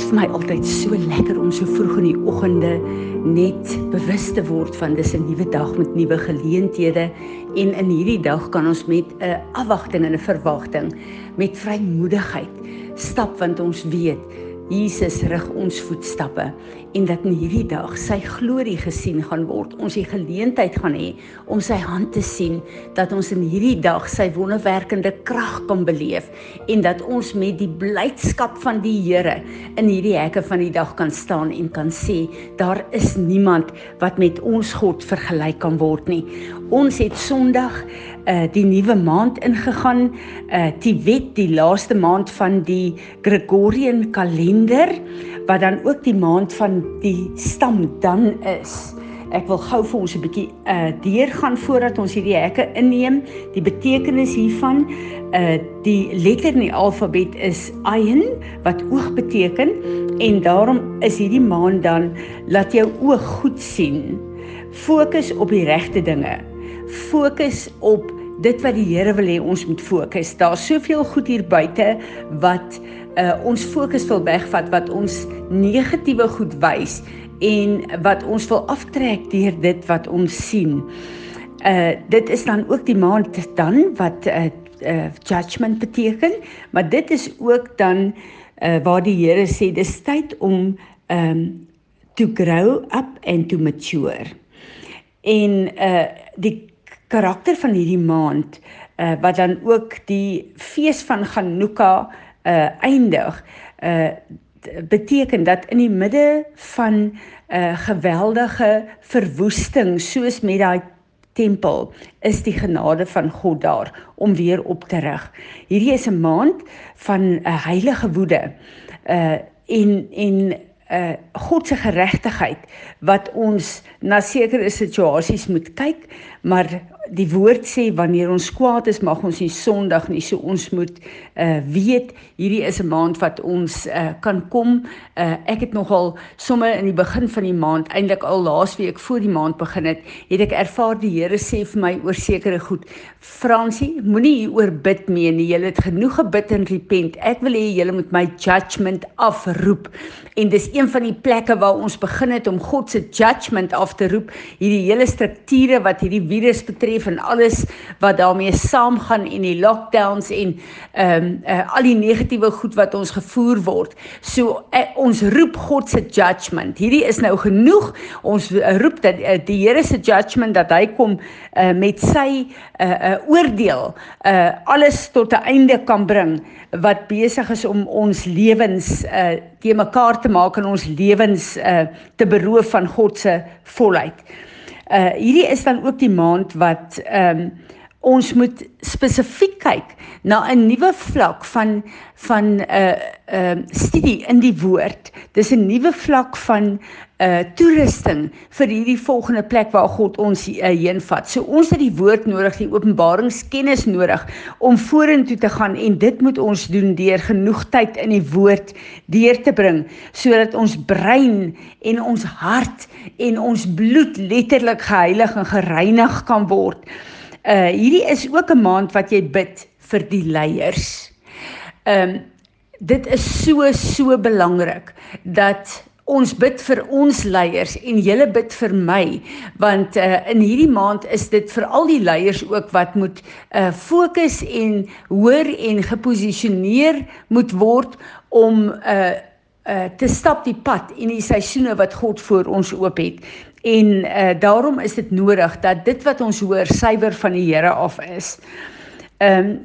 Dis vir my altyd so lekker om so vroeg in die oggende net bewus te word van dis 'n nuwe dag met nuwe geleenthede. En in hierdie dag kan ons met 'n afwagting en 'n verwagting met vrymoedigheid stap want ons weet Jesus rig ons voetstappe en dat in hierdie dag sy glorie gesien gaan word. Ons die geleentheid gaan hê om sy hand te sien dat ons in hierdie dag sy wonderwerkende krag kan beleef en dat ons met die blydskap van die Here in hierdie hekke van die dag kan staan en kan sê daar is niemand wat met ons God vergelyk kan word nie. Ons het Sondag uh die nuwe maand ingegaan, uh die wet die laaste maand van die Gregorian kalender wat dan ook die maand van die stam dan is. Ek wil gou vir ons 'n bietjie uh deurgaan voordat ons hierdie hekke inneem, die betekenis hiervan. Uh die letter in die alfabet is ayin wat oog beteken en daarom is hierdie maand dan laat jou oog goed sien. Fokus op die regte dinge fokus op dit wat die Here wil hê ons moet fokus. Daar's soveel goed hier buite wat uh, ons fokus wil wegvat wat ons negatiewe goed wys en wat ons wil aftrek deur dit wat ons sien. Uh dit is dan ook die maand dan wat uh, uh judgment beteken, maar dit is ook dan uh waar die Here sê dis tyd om um to grow up and to mature. En uh die karakter van hierdie maand uh, wat dan ook die fees van Hanukkah uh, eindig uh, beteken dat in die midde van 'n uh, geweldige verwoesting soos met daai tempel is die genade van God daar om weer op te rig. Hierdie is 'n maand van 'n uh, heilige woede. Uh en en uh God se geregtigheid wat ons na sekere situasies moet kyk, maar die woord sê wanneer ons kwaad is mag ons nie sondig nie. So ons moet uh weet hierdie is 'n maand wat ons uh kan kom. Uh ek het nogal sommer in die begin van die maand eintlik al laasweek voor die maand begin het het ek ervaar die Here sê vir my oor sekere goed Fransie moenie hieroor bid mee nie. Jy het genoeg gebid en repent. Ek wil hê jy moet my judgment afroep. En dis een van die plekke waar ons begin het om God se judgment af te roep. Hierdie hele strukture wat hierdie virus betref en alles wat daarmee saamgaan en die lockdowns en ehm um, uh, al die negatiewe goed wat ons gevoer word. So uh, ons roep God se judgment. Hierdie is nou genoeg. Ons uh, roep dat uh, die Here se judgment dat hy kom uh, met sy 'n uh, uh, oordeel uh, alles tot 'n einde kan bring wat besig is om ons lewens uh, te mekaar te maak en ons lewens uh, te beroof van God se volheid. Uh hierdie is dan ook die maand wat ehm um, ons moet spesifiek kyk na 'n nuwe vlak van van 'n uh, ehm uh, studie in die woord. Dis 'n nuwe vlak van uh toerusting vir hierdie volgende plek waar God ons uh, heen vat. So ons het die woord nodig, die openbaringskennis nodig om vorentoe te gaan en dit moet ons doen deur genoeg tyd in die woord deur te bring sodat ons brein en ons hart en ons bloed letterlik geheilig en gereinig kan word. Uh hierdie is ook 'n maand wat jy bid vir die leiers. Ehm um, dit is so so belangrik dat ons bid vir ons leiers en julle bid vir my want uh, in hierdie maand is dit vir al die leiers ook wat moet uh, fokus en hoor en geposisioneer moet word om uh, uh, te stap die pad en die seisoene wat God vir ons oop het en uh, daarom is dit nodig dat dit wat ons hoor suiwer van die Here af is. Ehm um,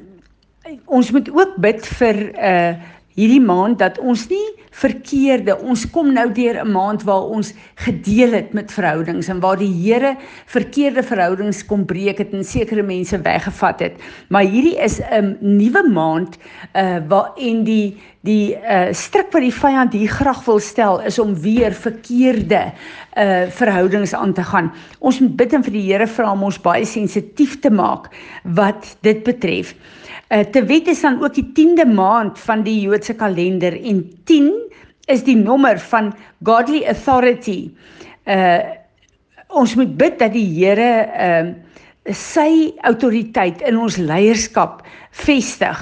ons moet ook bid vir uh hierdie maand dat ons nie verkeerde ons kom nou deur 'n maand waar ons gedeel het met verhoudings en waar die Here verkeerde verhoudings kom breek het en sekere mense weggevat het maar hierdie is 'n nuwe maand uh waar en die die uh stryk wat die vyand hier graag wil stel is om weer verkeerde uh verhoudings aan te gaan. Ons moet bid en vir die Here vra om ons baie sensitief te maak wat dit betref. Uh Tewet is dan ook die 10de maand van die Joodse kalender en 10 is die nommer van godly authority. Uh ons moet bid dat die Here uh sy autoriteit in ons leierskap vestig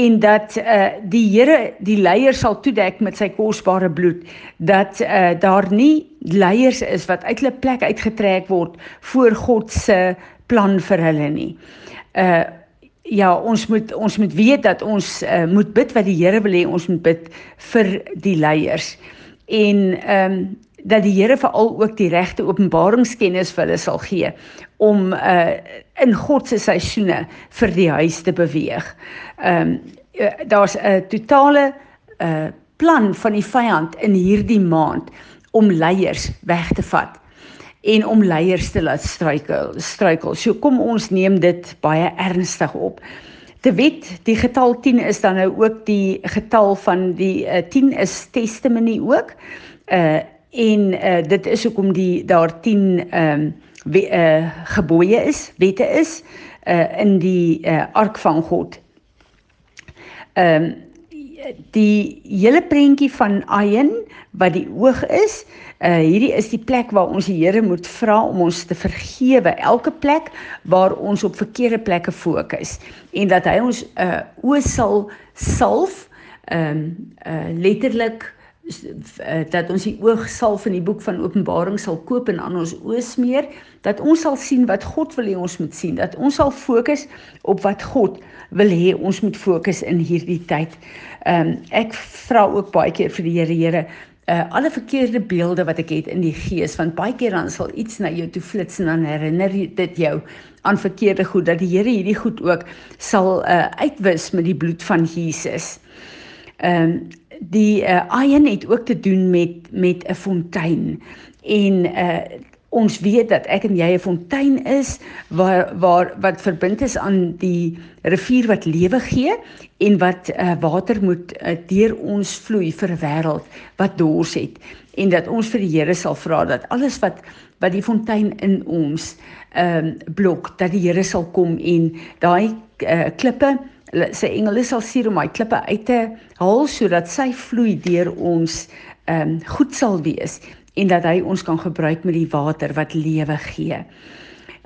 en dat uh die Here die leiers sal toedek met sy kosbare bloed dat uh daar nie leiers is wat uit hulle plek uitgetrek word voor God se plan vir hulle nie. Uh ja, ons moet ons moet weet dat ons uh, moet bid wat die Here wil hê ons moet bid vir die leiers. En ehm um, dat die Here veral ook die regte openbaringskennis vir hulle sal gee om uh in God se seisoene vir die huis te beweeg. Ehm um, daar's 'n totale uh plan van die vyand in hierdie maand om leiers weg te vat en om leiers te laat struikel struikel. So kom ons neem dit baie ernstig op. Te weet die getal 10 is dan nou ook die getal van die uh, 10 is testimony ook. Uh en uh, dit is hoekom die daar 10 ehm um, uh, gebooie is, wette is uh, in die uh, ark van God. Ehm um, die hele prentjie van Ayen wat die oog is, uh hierdie is die plek waar ons die Here moet vra om ons te vergewe. Elke plek waar ons op verkeerde plekke fokus en dat hy ons uh oë sal salf ehm um, uh letterlik uh, dat ons die oog sal van die boek van Openbaring sal koop en aan ons oë smeer dat ons sal sien wat God wil hê ons moet sien dat ons sal fokus op wat God wil hê ons moet fokus in hierdie tyd. Ehm um, ek vra ook baie keer vir die Here Here uh alle verkeerde beelde wat ek het in die gees want baie keer dan sal iets na jou toe flits en dan herinner dit jou aan verkeerde goed dat die Here hierdie goed ook sal uh uitwis met die bloed van Jesus. Ehm um, die uh, iron het ook te doen met met 'n fontein. En uh ons weet dat ek en jy 'n fontein is waar waar wat verbind is aan die rivier wat lewe gee en wat uh, water moet uh, deur ons vloei vir 'n wêreld wat dors het. En dat ons vir die Here sal vra dat alles wat wat die fontein in ons ehm um, blok dat die Here sal kom en daai uh, klippe sy engele sal sien om hy klippe uit te haal sodat sy vloei deur ons ehm um, goed sal wees en dat hy ons kan gebruik met die water wat lewe gee.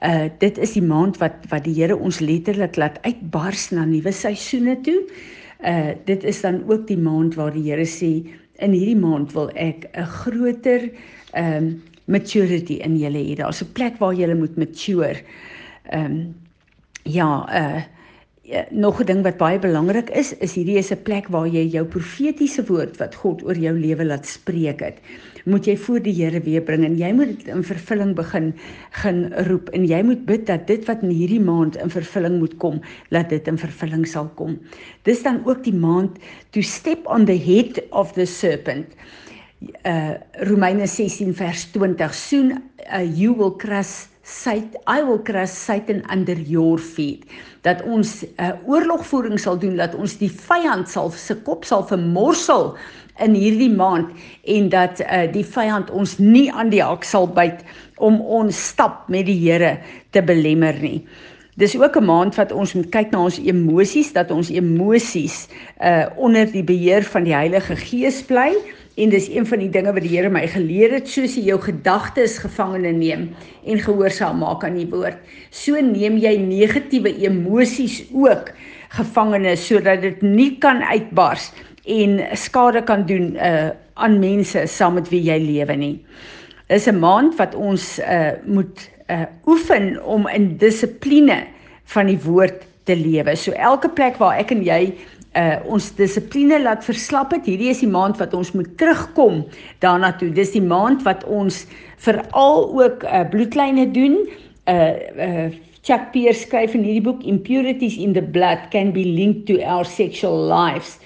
Uh dit is die maand wat wat die Here ons letterlik laat uitbars na nuwe seisoene toe. Uh dit is dan ook die maand waar die Here sê in hierdie maand wil ek 'n groter ehm um, maturity in julle hê. Daar's 'n plek waar julle moet mature. Ehm um, ja, uh nog 'n ding wat baie belangrik is, is hierdie is 'n plek waar jy jou profetiese woord wat God oor jou lewe laat spreek het, moet jy voor die Here weer bring en jy moet dit in vervulling begin gaan roep en jy moet bid dat dit wat in hierdie maand in vervulling moet kom, laat dit in vervulling sal kom. Dis dan ook die maand to step on the head of the serpent. Uh Romeine 16 vers 20 soon uh, you will crush Satan I will crush Satan under your feet dat ons 'n uh, oorlogvoering sal doen dat ons die vyand sal se kop sal vermorsel in hierdie maand en dat uh, die vyand ons nie aan die hak sal byt om ons stap met die Here te belemmer nie. Dis ook 'n maand wat ons moet kyk na ons emosies dat ons emosies uh onder die beheer van die Heilige Gees bly En dis een van die dinge wat die Here my geleer het, soos jy jou gedagtes gevangene neem en gehoorsaam maak aan die woord. So neem jy negatiewe emosies ook gevangene sodat dit nie kan uitbars en skade kan doen uh aan mense saam met wie jy lewe nie. Dis 'n maand wat ons uh moet uh oefen om in dissipline van die woord te lewe. So elke plek waar ek en jy uh ons dissipline laat verslap het. Hierdie is die maand wat ons moet terugkom daarna toe. Dis die maand wat ons veral ook uh bloedlyne doen. Uh uh Chuck Pierce skryf in hierdie boek Impurities in the blood can be linked to our sexual lives.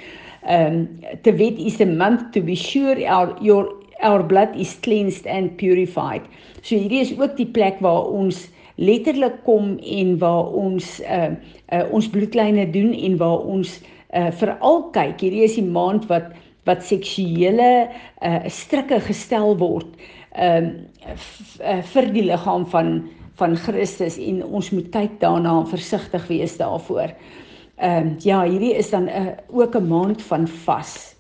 Um the wet is a month to be sure our your our blood is cleansed and purified. So hierdie is ook die plek waar ons letterlik kom en waar ons uh, uh ons bloedlyne doen en waar ons uh veral kyk hierdie is die maand wat wat seksuele uh strikke gestel word um uh, vir die liggaam van van Christus en ons moet kyk daarna en versigtig wees daarvoor. Ehm uh, ja, hierdie is dan 'n uh, ook 'n maand van vas.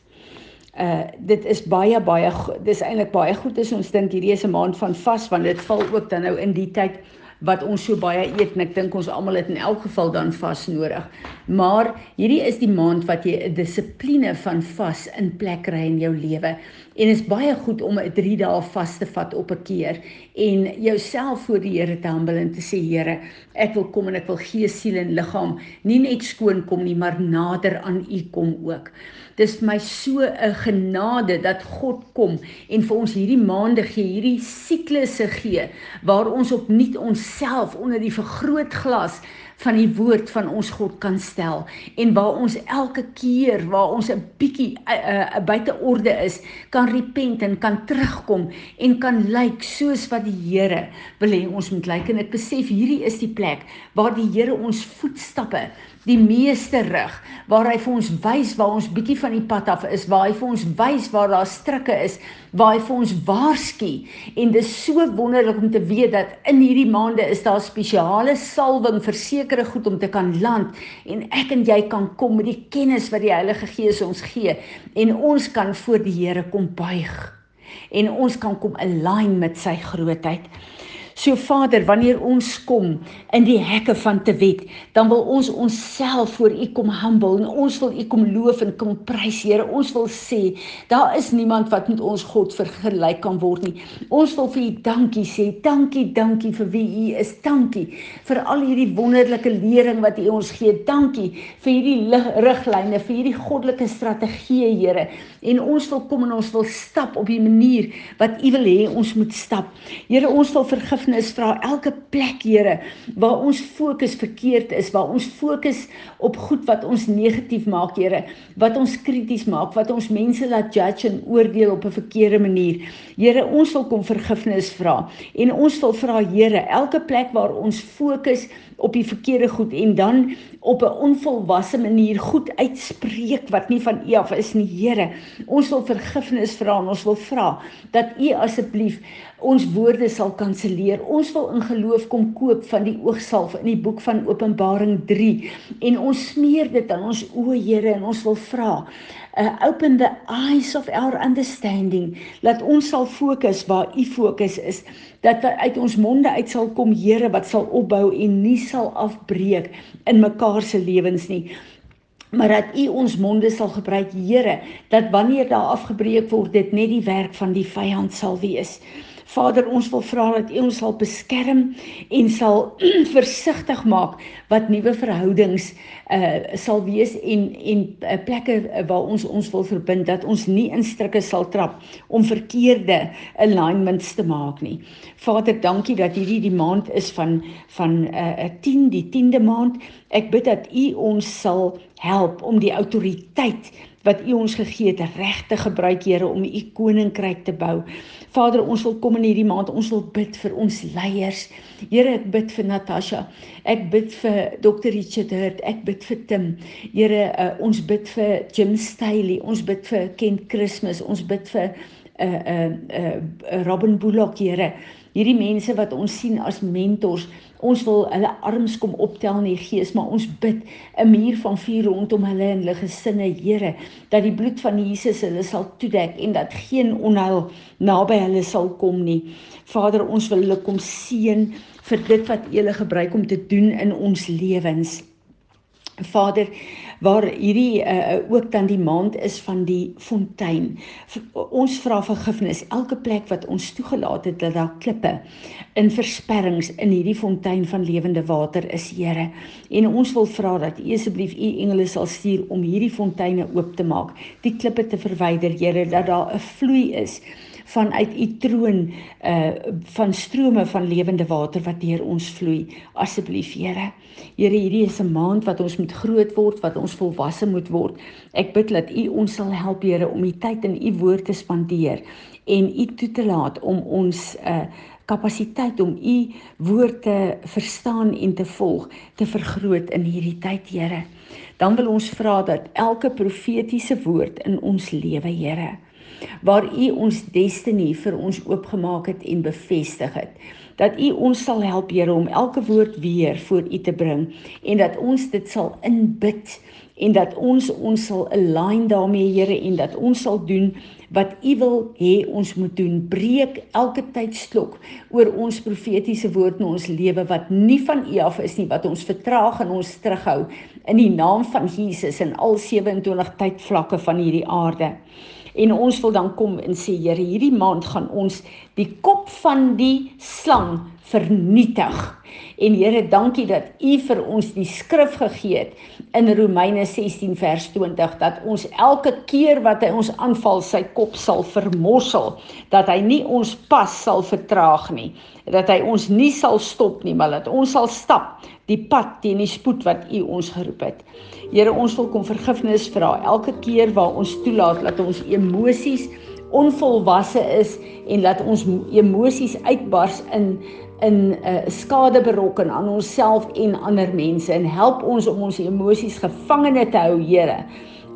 Uh dit is baie baie dis eintlik baie goed as ons dink hierdie is 'n maand van vas want dit val ook dan nou in die tyd wat ons so baie eet en ek dink ons almal het in elk geval dan vas nodig. Maar hierdie is die maand wat jy 'n dissipline van vas in plek kry in jou lewe. En dit is baie goed om 'n 3 dae vas te vat op 'n keer en jouself voor die Here te humble en te sê Here, ek wil kom en ek wil gees, siel en liggaam nie net skoon kom nie, maar nader aan U kom ook. Dis vir my so 'n genade dat God kom en vir ons hierdie maande gee, hierdie siklusse gee waar ons opnuut onsself onder die vergrootglas van die woord van ons God kan stel en waar ons elke keer waar ons 'n bietjie uh, uh, buite orde is, kan repent en kan terugkom en kan lyk soos wat die Here wil hê. Ons moet lyk en ek besef hierdie is die plek waar die Here ons voetstappe die meeste rig waar hy vir ons wys waar ons bietjie van die pad af is waar hy vir ons wys waar daar strikke is waar hy vir ons waarsku. En dis so wonderlik om te weet dat in hierdie maande is daar spesiale salwing vir sekere goed om te kan land. En ek en jy kan kom met die kennis wat die Heilige Gees ons gee. En ons kan voor die Here kom buig. En ons kan kom align met sy grootheid. So Vader, wanneer ons kom in die hekke van te wet, dan wil ons onsself voor U kom humble en ons wil U kom loof en kom prys, Here. Ons wil sê, daar is niemand wat met ons God vergelyk kan word nie. Ons wil vir U dankie sê. Dankie, dankie vir wie U is. Dankie vir al hierdie wonderlike lering wat U ons gee. Dankie vir hierdie riglyne, vir hierdie goddelike strategie, Here. En ons wil kom en ons wil stap op die manier wat U wil hê ons moet stap. Here, ons wil vergif vergifnis vra elke plek Here waar ons fokus verkeerd is, waar ons fokus op goed wat ons negatief maak Here, wat ons krities maak, wat ons mense laat judge en oordeel op 'n verkeerde manier. Here, ons wil kom vergifnis vra en ons wil vra Here, elke plek waar ons fokus op die verkeerde goed en dan op 'n onvolwasse manier goed uitspreek wat nie van U af is nie, Here. Ons wil vergifnis vra en ons wil vra dat U asseblief ons woorde sal kanselleer. Ons wil in geloof kom koop van die oogsalf in die boek van Openbaring 3 en ons smeer dit aan ons o Here en ons wil vra uh, open the eyes of our understanding dat ons sal fokus waar u fokus is dat uit ons monde uit sal kom Here wat sal opbou en nie sal afbreek in mekaar se lewens nie. Maar dat u ons monde sal gebruik Here dat wanneer daar afgebreek word dit net die werk van die vyand sal wees Vader, ons wil vra dat U ons sal beskerm en sal versigtig maak wat nuwe verhoudings uh sal wees en en uh, plekke waar ons ons wil verbind dat ons nie in strikke sal trap om verkeerde alignments te maak nie. Vader, dankie dat hierdie die maand is van van uh, 10, die 10de maand. Ek bid dat U ons sal help om die autoriteit wat U ons gegee het reg te gebruik Here om U koninkryk te bou. Vader, ons wil kom in hierdie maand, ons wil bid vir ons leiers. Here, ek bid vir Natasha. Ek bid vir Dr. Richard Hurt. Ek bid vir Tim. Here, uh, ons bid vir Jim Staley. Ons bid vir Kent Christmas. Ons bid vir uh uh, uh Robin Bullock, Here. Hierdie mense wat ons sien as mentors, ons wil hulle arms kom optel in die gees, maar ons bid 'n muur van vuur rondom hulle en hulle gesinne, Here, dat die bloed van Jesus hulle sal toedek en dat geen onheil naby hulle sal kom nie. Vader, ons wil hulle kom seën vir dit wat U hulle gebruik om te doen in ons lewens. Vader, waar hierdie uh, ook dan die maand is van die fontein. Ons vra vergifnis elke plek wat ons toegelaat het dat daar klippe in versperrings in hierdie fontein van lewende water is, Here. En ons wil vra dat U asseblief U engele sal stuur om hierdie fonteine oop te maak, die klippe te verwyder, Here, dat daar 'n vloei is vanuit u troon uh van strome van lewende water wat deur ons vloei asseblief Here. Here hierdie is 'n maand wat ons moet groot word, wat ons volwasse moet word. Ek bid dat u ons sal help Here om die tyd in u woord te spandeer en u toe te laat om ons uh kapasiteit om u woord te verstaan en te volg te vergroot in hierdie tyd Here. Dan wil ons vra dat elke profetiese woord in ons lewe Here waar U ons destiny vir ons oopgemaak het en bevestig het. Dat U ons sal help, Here, om elke woord weer voor U te bring en dat ons dit sal inbid en dat ons ons sal align daarmee Here en dat ons sal doen wat U wil hê ons moet doen. Breek elke tydsklok oor ons profetiese woord in ons lewe wat nie van U af is nie, wat ons vertraag en ons terughou in die naam van Jesus in al 27 tydvlakke van hierdie aarde. En ons wil dan kom en sê Here, hierdie maand gaan ons die kop van die slang vernietig. En Here, dankie dat U vir ons die skrif gegee het in Romeine 16 vers 20 dat ons elke keer wat hy ons aanval sy kop sal vermossel, dat hy nie ons pas sal vertraag nie, dat hy ons nie sal stop nie, maar dat ons sal stap die pad teen die spoed wat U ons geroep het. Here, ons wil kom vergifnis vra elke keer waar ons toelaat dat ons emosies onvolwasse is en laat ons emosies uitbars in in 'n uh, eh, skade berokken aan onsself en ander mense en help ons om ons emosies gevangene te hou, Here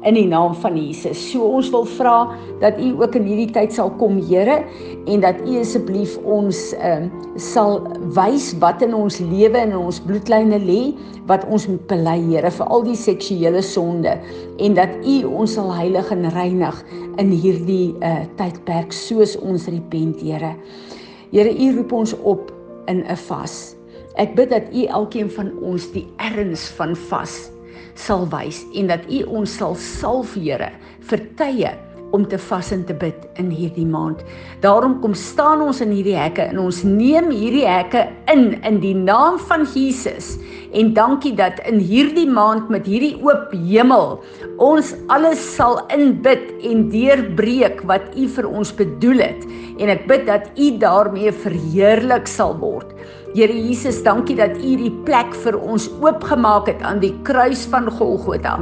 in die naam van Jesus. So ons wil vra dat U ook in hierdie tyd sal kom, Here, en dat U asseblief ons ehm uh, sal wys wat in ons lewe en in ons bloedlyne lê wat ons moet bely, Here, vir al die seksuele sonde en dat U ons sal heilig en reinig in hierdie uh, tydperk soos ons repent, Here. Here, U roep ons op in 'n vas. Ek bid dat U elkeen van ons die erns van vas sal wys en dat U ons sal salf, Here, vir tye om te vas en te bid in hierdie maand. Daarom kom staan ons in hierdie hekke en ons neem hierdie hekke in in die naam van Jesus. En dankie dat in hierdie maand met hierdie oop hemel ons alles sal inbid en deurbreek wat U vir ons bedoel het. En ek bid dat U daarmee verheerlik sal word. Here Jesus, dankie dat U die plek vir ons oopgemaak het aan die kruis van Golgotha.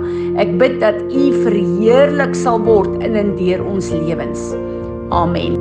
Ek bid dat U verheerlik sal word in en deur ons lewens. Amen.